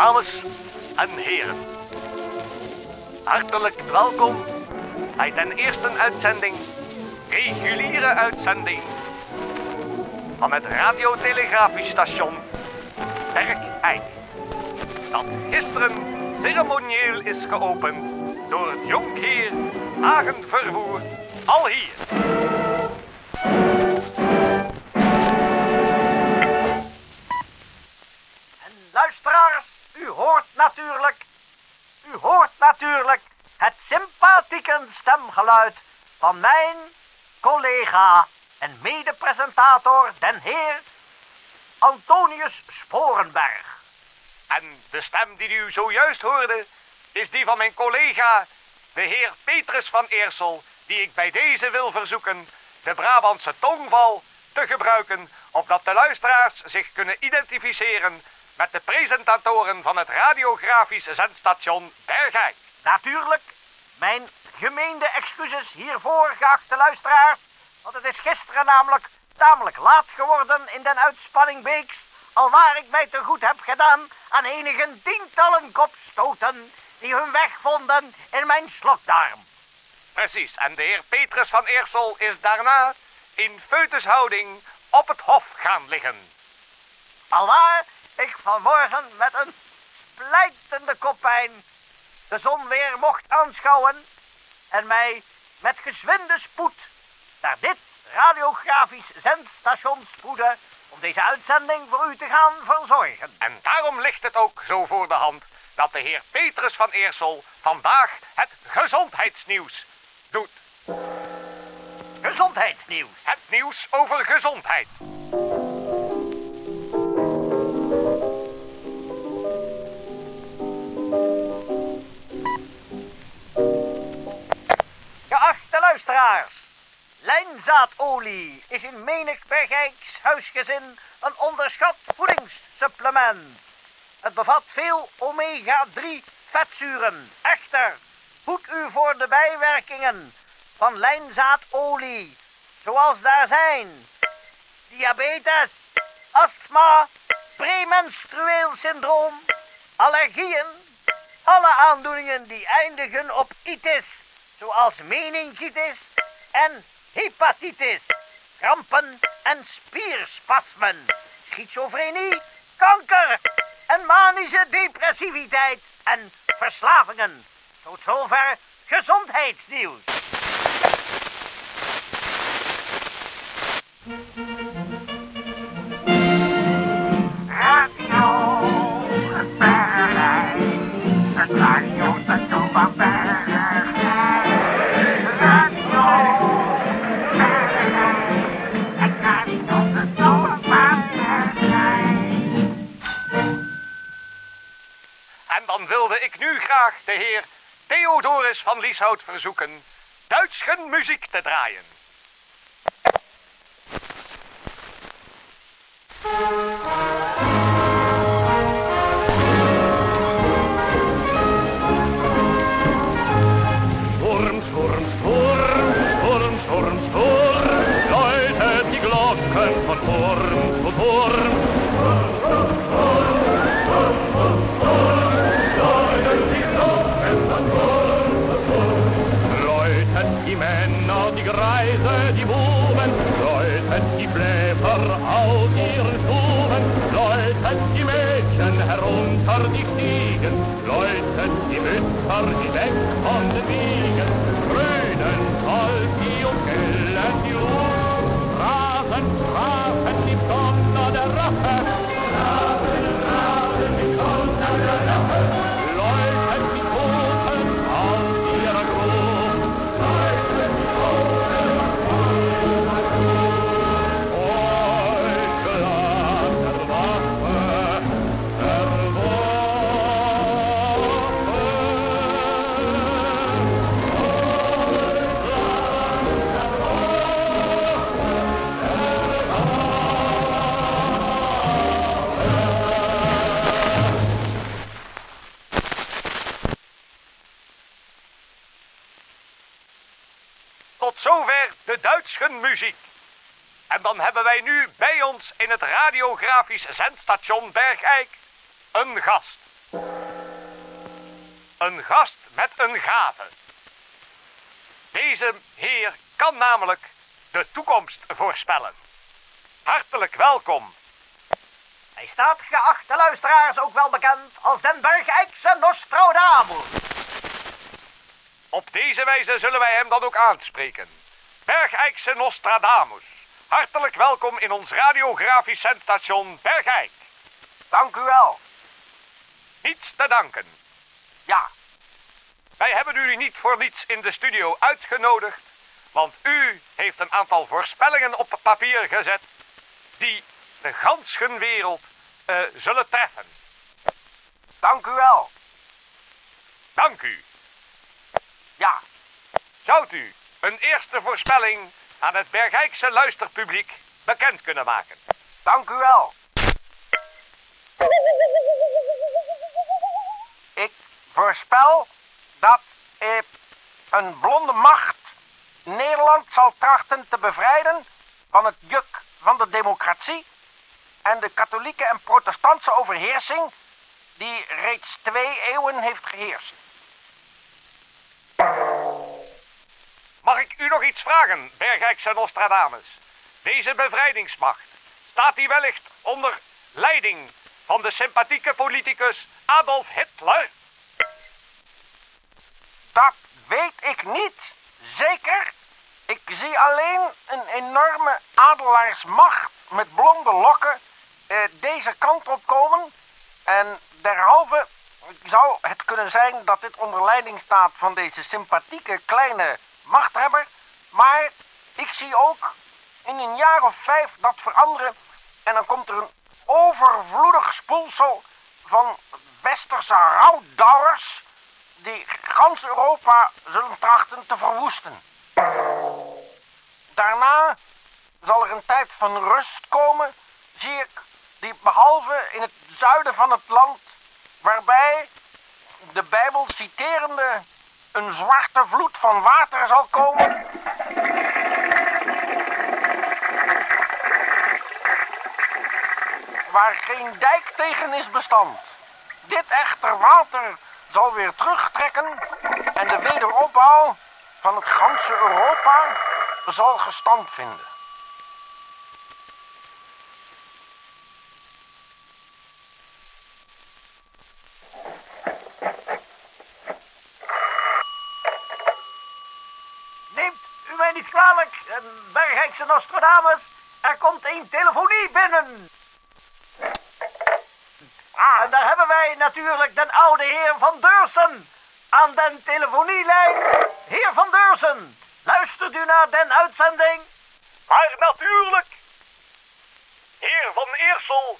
Dames en heren, hartelijk welkom bij den eerste uitzending, reguliere uitzending van het radiotelegrafiestation Bergijk. Dat gisteren ceremonieel is geopend door jonkheer Hagen Vervoerd al hier. Natuurlijk, u hoort natuurlijk het sympathieke stemgeluid van mijn collega en mede-presentator, den heer Antonius Sporenberg. En de stem die u zojuist hoorde, is die van mijn collega, de heer Petrus van Eersel, die ik bij deze wil verzoeken de Brabantse tongval te gebruiken, opdat de luisteraars zich kunnen identificeren met de presentatoren van het radiografisch zendstation Bergijk. Natuurlijk, mijn gemeende excuses hiervoor, geachte luisteraars, want het is gisteren namelijk tamelijk laat geworden in den uitspanning Beeks, alwaar ik mij te goed heb gedaan aan enige tientallen kopstoten die hun weg vonden in mijn slokdarm. Precies, en de heer Petrus van Eersel is daarna in feutushouding op het hof gaan liggen. Alwaar ik vanmorgen met een splijtende koppijn de zon weer mocht aanschouwen en mij met gezwinde spoed naar dit radiografisch zendstation spoedde om deze uitzending voor u te gaan verzorgen. En daarom ligt het ook zo voor de hand dat de heer Petrus van Eersel vandaag het gezondheidsnieuws doet. Gezondheidsnieuws. Het nieuws over gezondheid. Lijnzaadolie is in menig Bergijks huisgezin een onderschat voedingssupplement. Het bevat veel omega-3 vetzuren. Echter, hoed u voor de bijwerkingen van lijnzaadolie, zoals daar zijn. Diabetes, astma, premenstrueel syndroom, allergieën, alle aandoeningen die eindigen op itis, zoals meningitis en hepatitis, krampen en spierspasmen, schizofrenie, kanker en manische depressiviteit en verslavingen. Tot zover gezondheidsnieuws. Radio Bergijk, het radiostation van Bergijk. dan wilde ik nu graag de heer Theodorus van Lieshout verzoeken Duitschen muziek te draaien. Storm, storm, storm, storm, storm, storm. läutet die Glocken von storm, zu storm. Architect. En dan hebben wij nu bij ons in het radiografisch zendstation Bergijk een gast. Een gast met een gave. Deze heer kan namelijk de toekomst voorspellen. Hartelijk welkom. Hij staat, geachte luisteraars, ook wel bekend als den Bergijkse Nostradamus. Op deze wijze zullen wij hem dan ook aanspreken. Bergijkse Nostradamus. Hartelijk welkom in ons radiografisch zendstation Bergijk. Dank u wel. Niets te danken. Ja, Wij hebben u niet voor niets in de studio uitgenodigd, want u heeft een aantal voorspellingen op papier gezet die de ganse wereld eh, zullen treffen. dank u wel. Dank u. Ja, Zou u een eerste voorspelling aan het Bergijkse luisterpubliek bekend kunnen maken? dank u wel. Ik voorspel dat eh, een blonde macht Nederland zal trachten te bevrijden van het juk van de democratie en de katholieke en protestantse overheersing die reeds twee eeuwen heeft geheerst. Mag ik u nog iets vragen, Bergijkse Nostradamus? Deze bevrijdingsmacht, staat die wellicht onder leiding van de sympathieke politicus Adolf Hitler? Dat weet ik niet. Zeker. Ik zie alleen een enorme adelaarsmacht met blonde lokken eh, deze kant op komen. En derhalve zou het kunnen zijn dat dit onder leiding staat van deze sympathieke kleine machthebber. Maar ik zie ook in een jaar of vijf dat veranderen. En dan komt er een overvloedig spoelsel van westerse rouwdouwers die gans Europa zullen trachten te verwoesten. Daarna zal er een tijd van rust komen, zie ik, die behalve in het zuiden van het land, waarbij de Bijbel citerende een zwarte vloed van water zal komen. Waar geen dijk tegen is bestand. Dit echter water zal weer terugtrekken en de wederopbouw van het ganse Europa zal gestand vinden. Neemt u mij niet kwalijk, een Bergijkse Nostradamus. Er komt een telefonie binnen. Ah, en daar hebben wij natuurlijk den oude heer Van Deursen aan den telefonielijn. Heer Van Deursen, luistert u naar den uitzending? Maar natuurlijk, heer Van Eersel,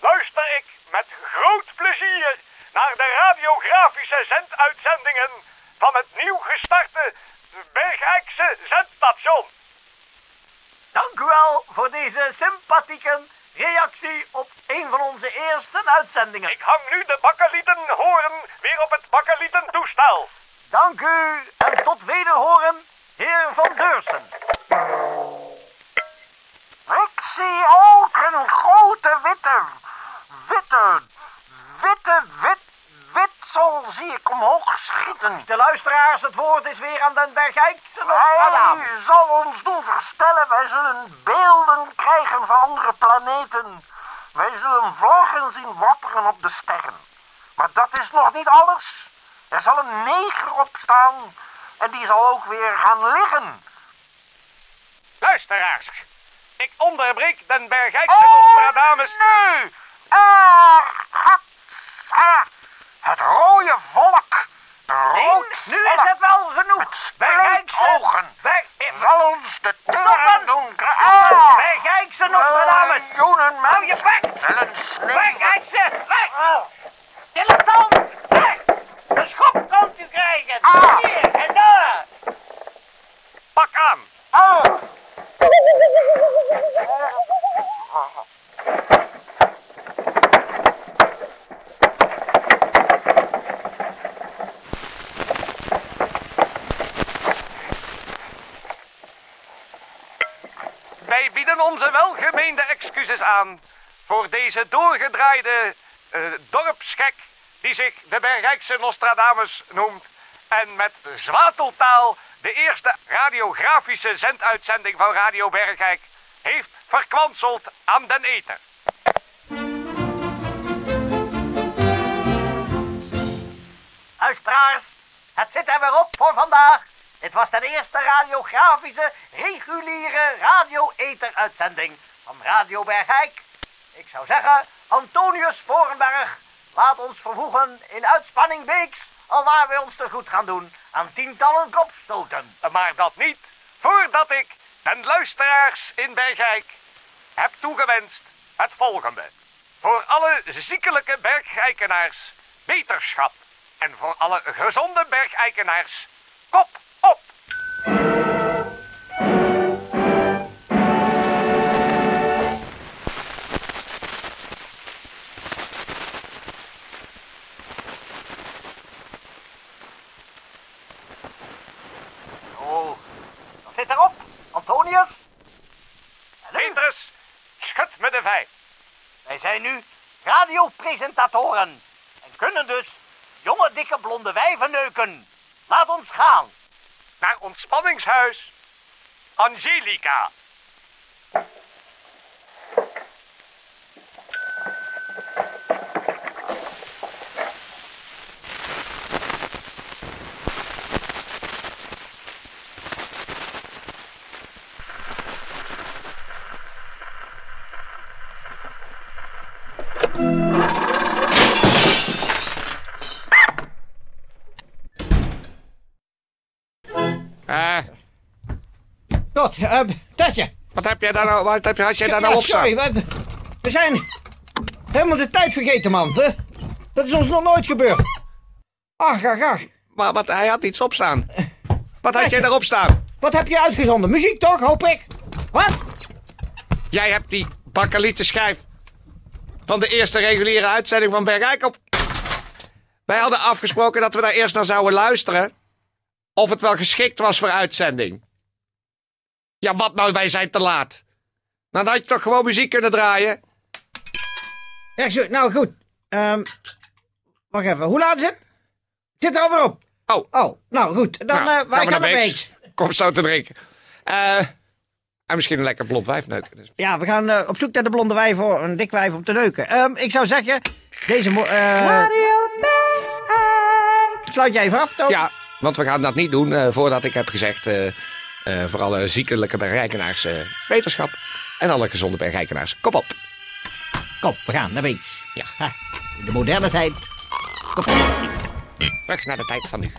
luister ik met groot plezier naar de radiografische zenduitzendingen van het nieuw gestarte Bergijkse zendstation. Dank u wel voor deze sympathieke reactie op een van onze eerste uitzendingen. Ik hang nu de bakkelieten horen weer op het bakkelieten toestel. Dank u en tot wederhoren, heer Van Deursen. Ik zie ook een witte, witte, witte, wit, witsel zie De luisteraars, het woord is weer aan den Bergijk. Hij zal ons doen verstellen. Wij zullen beelden krijgen van andere planeten. Wij zullen vlaggen zien wapperen op de sterren. Maar dat is nog niet alles. Er zal een neger opstaan en die zal ook weer gaan liggen. Luisteraars, ik onderbreek den Bergijkse Oh, nee! Ah, het rode volk. Nu is het wel genoeg. Bergijkse, ogen. Zal ons de Stoppen! doen Stoppen! Bergijkse Nostradamus. Miljoenen Hou je bek! zullen sneeuwen. Bergijkse, weg! Dilettant, weg! Een schop kan u krijgen. Ah. Hier en daar. Pak aan. Oh. Wij bieden onze welgemeende voor deze doorgedraaide eh, dorpsgek die zich de Bergijkse Nostradamus noemt en met zwateltaal de eerste radiografische zenduitzending van Radio Bergijk heeft verkwanseld aan den ether. Luisteraars, het zit er weer op voor vandaag. Dit was de eerste radiografische, reguliere radio-ether-uitzending van Radio Bergijk. Ik zou zeggen, Antonius Sporenberg, laat ons vervoegen in uitspanning Beeks, alwaar we ons te goed gaan doen aan tientallen kopstoten. Maar dat niet voordat ik den luisteraars in Bergijk heb toegewenst het volgende. Voor alle ziekelijke bergijkenaars beterschap. En voor alle gezonde bergijkenaars kop zit erop? Antonius? Petrus, schud me de vijf. Wij zijn nu radiopresentatoren en kunnen dus jonge dikke blonde wijven neuken. Laat ons gaan. Naar ontspanningshuis Angelica. Uh, Tetje. wat heb jij daar nou, wat heb, had jij daar nou Ja, op staan? sorry, we, we zijn helemaal de tijd vergeten, man. Dat is ons nog nooit gebeurd. Ach, ach, ach. Maar wat, hij had iets opstaan. Wat had jij daarop staan? Wat heb je uitgezonden? Muziek toch, hoop ik? Wat? Jij hebt die schijf van de eerste reguliere uitzending van Bergijk op. Wij hadden afgesproken dat we daar eerst naar zouden luisteren. Of het wel geschikt was voor uitzending. Ja, wat nou, wij zijn te laat. Nou, dan had je toch gewoon muziek kunnen draaien? Ja, zo, nou goed. Ehm wacht even, hoe laat is het? Het zit er alweer op. Oh, Oh, nou goed. Dan nou, eh wij gaan naar Beeks. Beeks. Kom zo te drinken. Eh, en misschien een lekker blond wijf neuken. Dus. Ja, we gaan eh, op zoek naar de blonde wijf voor een dik wijf om te neuken. Ehm, ik zou zeggen, deze... mo- eh Sluit jij even af, Toon? Ja, want we gaan dat niet doen eh, voordat ik heb gezegd... eh, eh, voor alle ziekelijke bergijkenaars eh, wetenschap. En alle gezonde bergijkenaars, kom op. Kom, we gaan naar Beeks. Ja. Ha, de moderne tijd. Kom op. Terug naar de tijd van nu.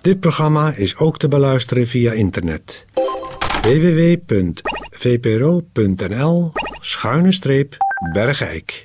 Dit programma is ook te beluisteren via internet. www.vpro.nl schuine streep Bergijk.